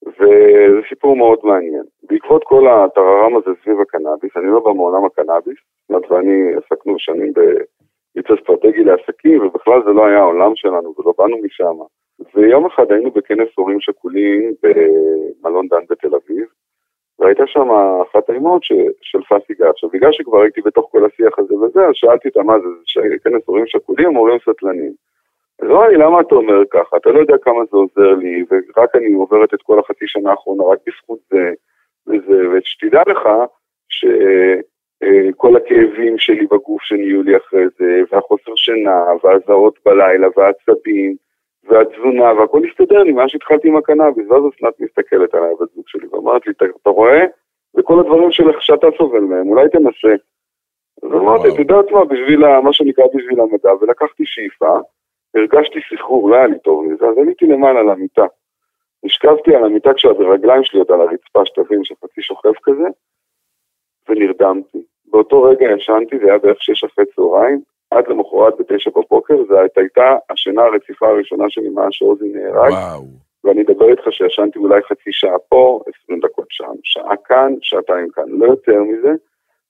וזה סיפור מאוד מעניין. בעקבות כל הטררם הזה סביב הקנאביס, אני לא בא מעולם הקנאביס, זאת ואני עסקנו שנים בייצוא אסטרטגי לעסקים, ובכלל זה לא היה העולם שלנו ולא באנו משם. ויום אחד היינו בכנס הורים שכולים במלון דן בתל אביב, והייתה שם אחת האימהות ששלפה סיגר. עכשיו, בגלל שכבר הייתי בתוך כל השיח הזה וזה, אז שאלתי אותה מה זה, זה כנס הורים שכולים, הורים סטלנים. אז אמרה לי, למה אתה אומר ככה? אתה לא יודע כמה זה עוזר לי, ורק אני עוברת את כל החצי שנה האחרונה רק בזכות זה וזה, ושתדע לך שכל הכאבים שלי בגוף שנהיו לי אחרי זה, והחוסר שינה, והאזהרות בלילה, והעצבים, והתזונה, והכל הסתדר לי מאז שהתחלתי עם הקנאביס, ואז אסנת מסתכלת עליי, הבת זוג שלי, ואמרת לי, "אתה- רואה? וכל הדברים שלך שאתה סובל מהם, אולי תנסה. אז אמרתי. את יודעת מה, בשביל מה שנקרא בשביל המדע, ולקחתי שאיפה, הרגשתי סחרור, לא היה לי טוב מזה, אז עליתי למעלה למיטה. נשכבתי על המיטה כשהרגליים שלי עוד על הרצפה, שתבין, שחצי שוכב כזה, ונרדמתי. באותו רגע ישנתי, זה היה בערך שש אחרי צהריים, עד למחרת בתשע בבוקר, זו הייתה השינה הרציפה הראשונה שלי מאז שעוזי נהרג. וואו. ואני אדבר איתך שישנתי אולי חצי שעה פה, 20 דקות שם, שעה כאן, שעתיים כאן, לא יותר מזה.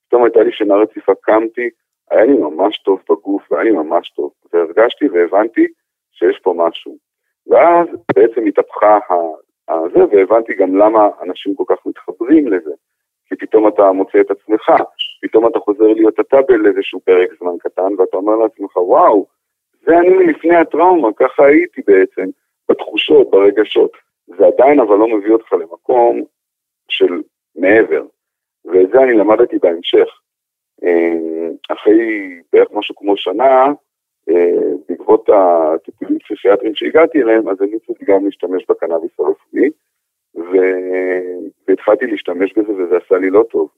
פתאום הייתה לי שינה רציפה, קמתי, היה לי ממש טוב בגוף, והיה לי ממש טוב, והרגשתי והבנתי שיש פה משהו. ואז בעצם התהפכה הזה, והבנתי גם למה אנשים כל כך מתחברים לזה. כי פתאום אתה מוצא את עצמך, פתאום אתה חוזר להיות אתה באיזשהו פרק זמן קטן, ואתה אומר לעצמך, וואו, זה אני מלפני הטראומה, ככה הייתי בעצם. בתחושות, ברגשות. זה עדיין אבל לא מביא אותך למקום של מעבר. ואת זה אני למדתי בהמשך. אה, אחרי בערך משהו כמו שנה, אה, בעקבות הטיפולים פסיכיאטריים שהגעתי אליהם, אז אני רציתי גם להשתמש בקנאביס הרפואי, והתחלתי להשתמש בזה וזה עשה לי לא טוב.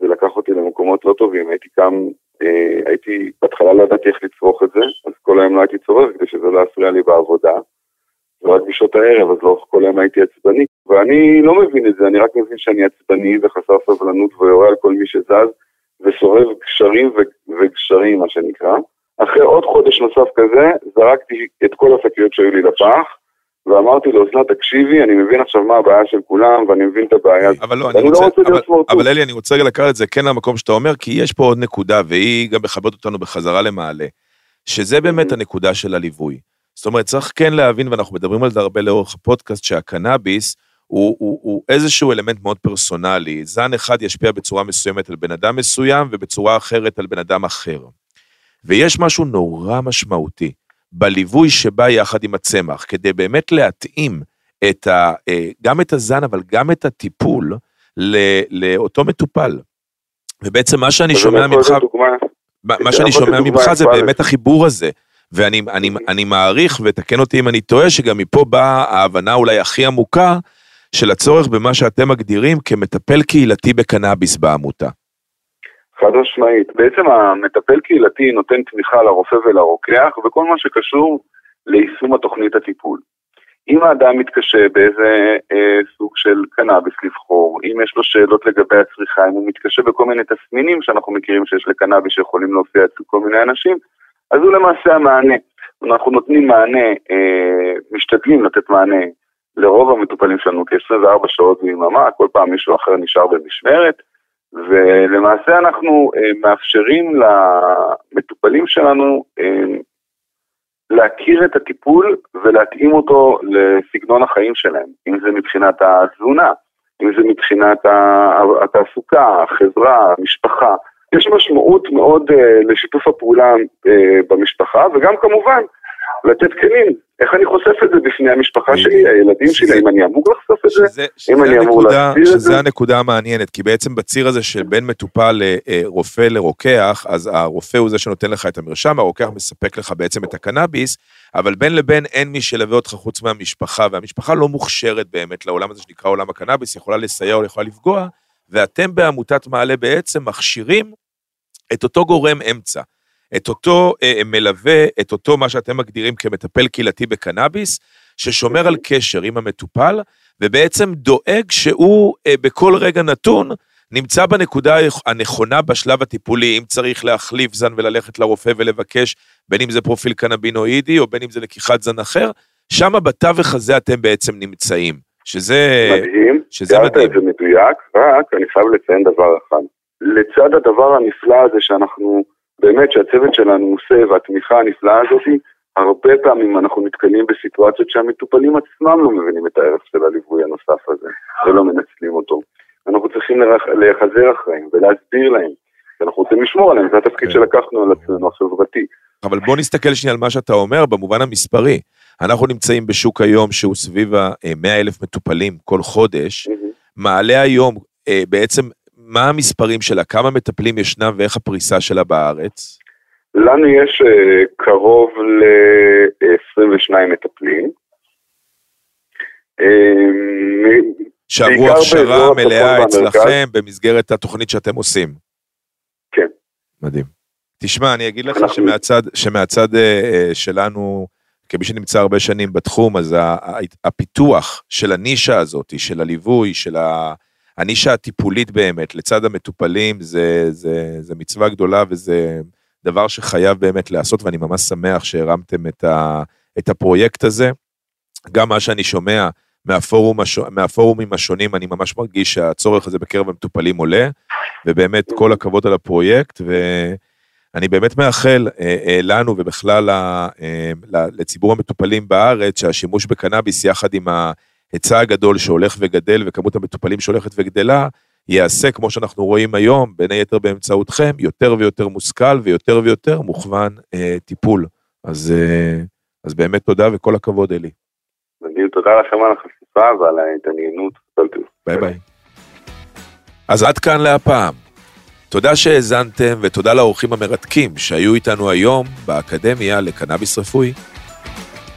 זה לקח אותי למקומות לא טובים, הייתי קם, אה, הייתי, בהתחלה לא ידעתי איך לצרוך את זה, אז כל היום לא הייתי צורך כדי שזה לא יפריע לי בעבודה. ורק בשעות הערב, אז לאורך כל היום הייתי עצבני. ואני לא מבין את זה, אני רק מבין שאני עצבני וחסר סבלנות ויורה על כל מי שזז, ושורב גשרים ו- וגשרים, מה שנקרא. אחרי עוד חודש נוסף כזה, זרקתי את כל השקיות שהיו לי לפח, ואמרתי לאוזנת, תקשיבי, אני מבין עכשיו מה הבעיה של כולם, ואני מבין את הבעיה. אבל לא, ואני אני לא רוצה, רוצה להיות אבל. אבל אלי, אני רוצה רגע לקחת את זה כן למקום שאתה אומר, כי יש פה עוד נקודה, והיא גם מכבדת אותנו בחזרה למעלה, שזה באמת הנקודה של הליווי. זאת אומרת, צריך כן להבין, ואנחנו מדברים על זה הרבה לאורך הפודקאסט, שהקנאביס הוא, הוא, הוא איזשהו אלמנט מאוד פרסונלי. זן אחד ישפיע בצורה מסוימת על בן אדם מסוים, ובצורה אחרת על בן אדם אחר. ויש משהו נורא משמעותי בליווי שבא יחד עם הצמח, כדי באמת להתאים את ה, אה, גם את הזן, אבל גם את הטיפול לאותו מטופל. ובעצם מה שאני שומע ממך, מה מה שאני שומע ממך זה באמת. החיבור הזה. ואני אני, אני מעריך, ותקן אותי אם אני טועה, שגם מפה באה ההבנה אולי הכי עמוקה של הצורך במה שאתם מגדירים כמטפל קהילתי בקנאביס בעמותה. חד משמעית. בעצם המטפל קהילתי נותן תמיכה לרופא ולרוקח, וכל מה שקשור ליישום התוכנית הטיפול. אם האדם מתקשה באיזה אה, סוג של קנאביס לבחור, אם יש לו שאלות לגבי הצריכה, אם הוא מתקשה בכל מיני תסמינים שאנחנו מכירים שיש לקנאביס שיכולים להופיע אצל כל מיני אנשים, אז הוא למעשה המענה. אנחנו נותנים מענה, אה, משתדלים לתת מענה לרוב המטופלים שלנו כ-24 שעות ביממה, כל פעם מישהו אחר נשאר במשמרת, ולמעשה אנחנו אה, מאפשרים למטופלים שלנו אה, להכיר את הטיפול ולהתאים אותו לסגנון החיים שלהם, אם זה מבחינת התזונה, אם זה מבחינת התעסוקה, החברה, המשפחה. יש משמעות מאוד uh, לשיתוף הפעולה במשפחה, וגם כמובן לתת כלים איך אני חושף את זה בפני המשפחה שלי, הילדים שלי, אם אני אמור לחשוף את זה, אם אני אמור להסביר את זה. שזה הנקודה המעניינת, כי בעצם בציר הזה של בין מטופל לרופא לרוקח, אז הרופא הוא זה שנותן לך את המרשם, הרוקח מספק לך בעצם את הקנאביס, אבל בין לבין אין מי שילווה אותך חוץ מהמשפחה, והמשפחה לא מוכשרת באמת לעולם הזה שנקרא עולם הקנאביס, יכולה לסייע או יכולה לפגוע, ואתם בעמותת מעלה בעצם מכשירים את אותו גורם אמצע. את אותו אה, מלווה, את אותו מה שאתם מגדירים כמטפל קהילתי בקנאביס, ששומר על קשר עם המטופל, ובעצם דואג שהוא אה, בכל רגע נתון נמצא בנקודה הנכונה בשלב הטיפולי, אם צריך להחליף זן וללכת לרופא ולבקש, בין אם זה פרופיל קנבינואידי או בין אם זה לקיחת זן אחר, שם בתווך הזה אתם בעצם נמצאים, שזה... מדהים, שזה מדהים. זה מדויק, רק אני חייב לציין דבר אחד. לצד הדבר הנפלא הזה שאנחנו... באמת שהצוות שלנו עושה והתמיכה הנפלאה הזאת, הרבה פעמים אנחנו נתקלים בסיטואציות שהמטופלים עצמם לא מבינים את הערך של הליווי הנוסף הזה ולא מנצלים אותו. אנחנו צריכים להיחזר אחריהם ולהסביר להם, שאנחנו רוצים לשמור עליהם, זה התפקיד כן. שלקחנו על עצמנו, החברתי. אבל בוא נסתכל שנייה על מה שאתה אומר במובן המספרי. אנחנו נמצאים בשוק היום שהוא סביב ה-100 אלף מטופלים כל חודש, מעלה היום אה, בעצם מה המספרים שלה? כמה מטפלים ישנם ואיך הפריסה שלה בארץ? לנו יש uh, קרוב ל-22 מטפלים. אה, שעברו הכשרה מלאה אצלכם במסגרת התוכנית שאתם עושים. כן. מדהים. תשמע, אני אגיד לך אנחנו... שמהצד, שמהצד uh, שלנו, כמי שנמצא הרבה שנים בתחום, אז הפיתוח של הנישה הזאת, של הליווי, של ה... הנישה הטיפולית באמת, לצד המטופלים, זה, זה, זה מצווה גדולה וזה דבר שחייב באמת לעשות, ואני ממש שמח שהרמתם את, ה, את הפרויקט הזה. גם מה שאני שומע מהפורום, מהפורומים השונים, אני ממש מרגיש שהצורך הזה בקרב המטופלים עולה, ובאמת כל הכבוד על הפרויקט, ואני באמת מאחל אה, אה, לנו ובכלל אה, לציבור המטופלים בארץ, שהשימוש בקנאביס יחד עם ה... ההיצע הגדול שהולך וגדל וכמות המטופלים שהולכת וגדלה, ייעשה, כמו שאנחנו רואים היום, בין היתר באמצעותכם, יותר ויותר מושכל ויותר ויותר מוכוון אה, טיפול. אז, אה, אז באמת תודה וכל הכבוד, אלי. תודה לכם על החשיפה ועל ההתעניינות. ביי ביי. אז עד כאן להפעם. תודה שהאזנתם ותודה לאורחים המרתקים שהיו איתנו היום באקדמיה לקנאביס רפואי.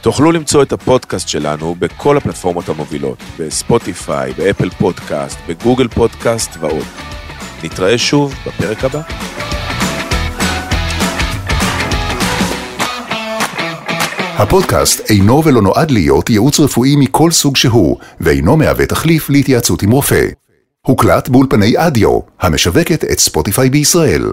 תוכלו למצוא את הפודקאסט שלנו בכל הפלטפורמות המובילות, בספוטיפיי, באפל פודקאסט, בגוגל פודקאסט ועוד. נתראה שוב בפרק הבא. הפודקאסט אינו ולא נועד להיות ייעוץ רפואי מכל סוג שהוא, ואינו מהווה תחליף להתייעצות עם רופא. הוקלט באולפני אדיו, המשווקת את ספוטיפיי בישראל.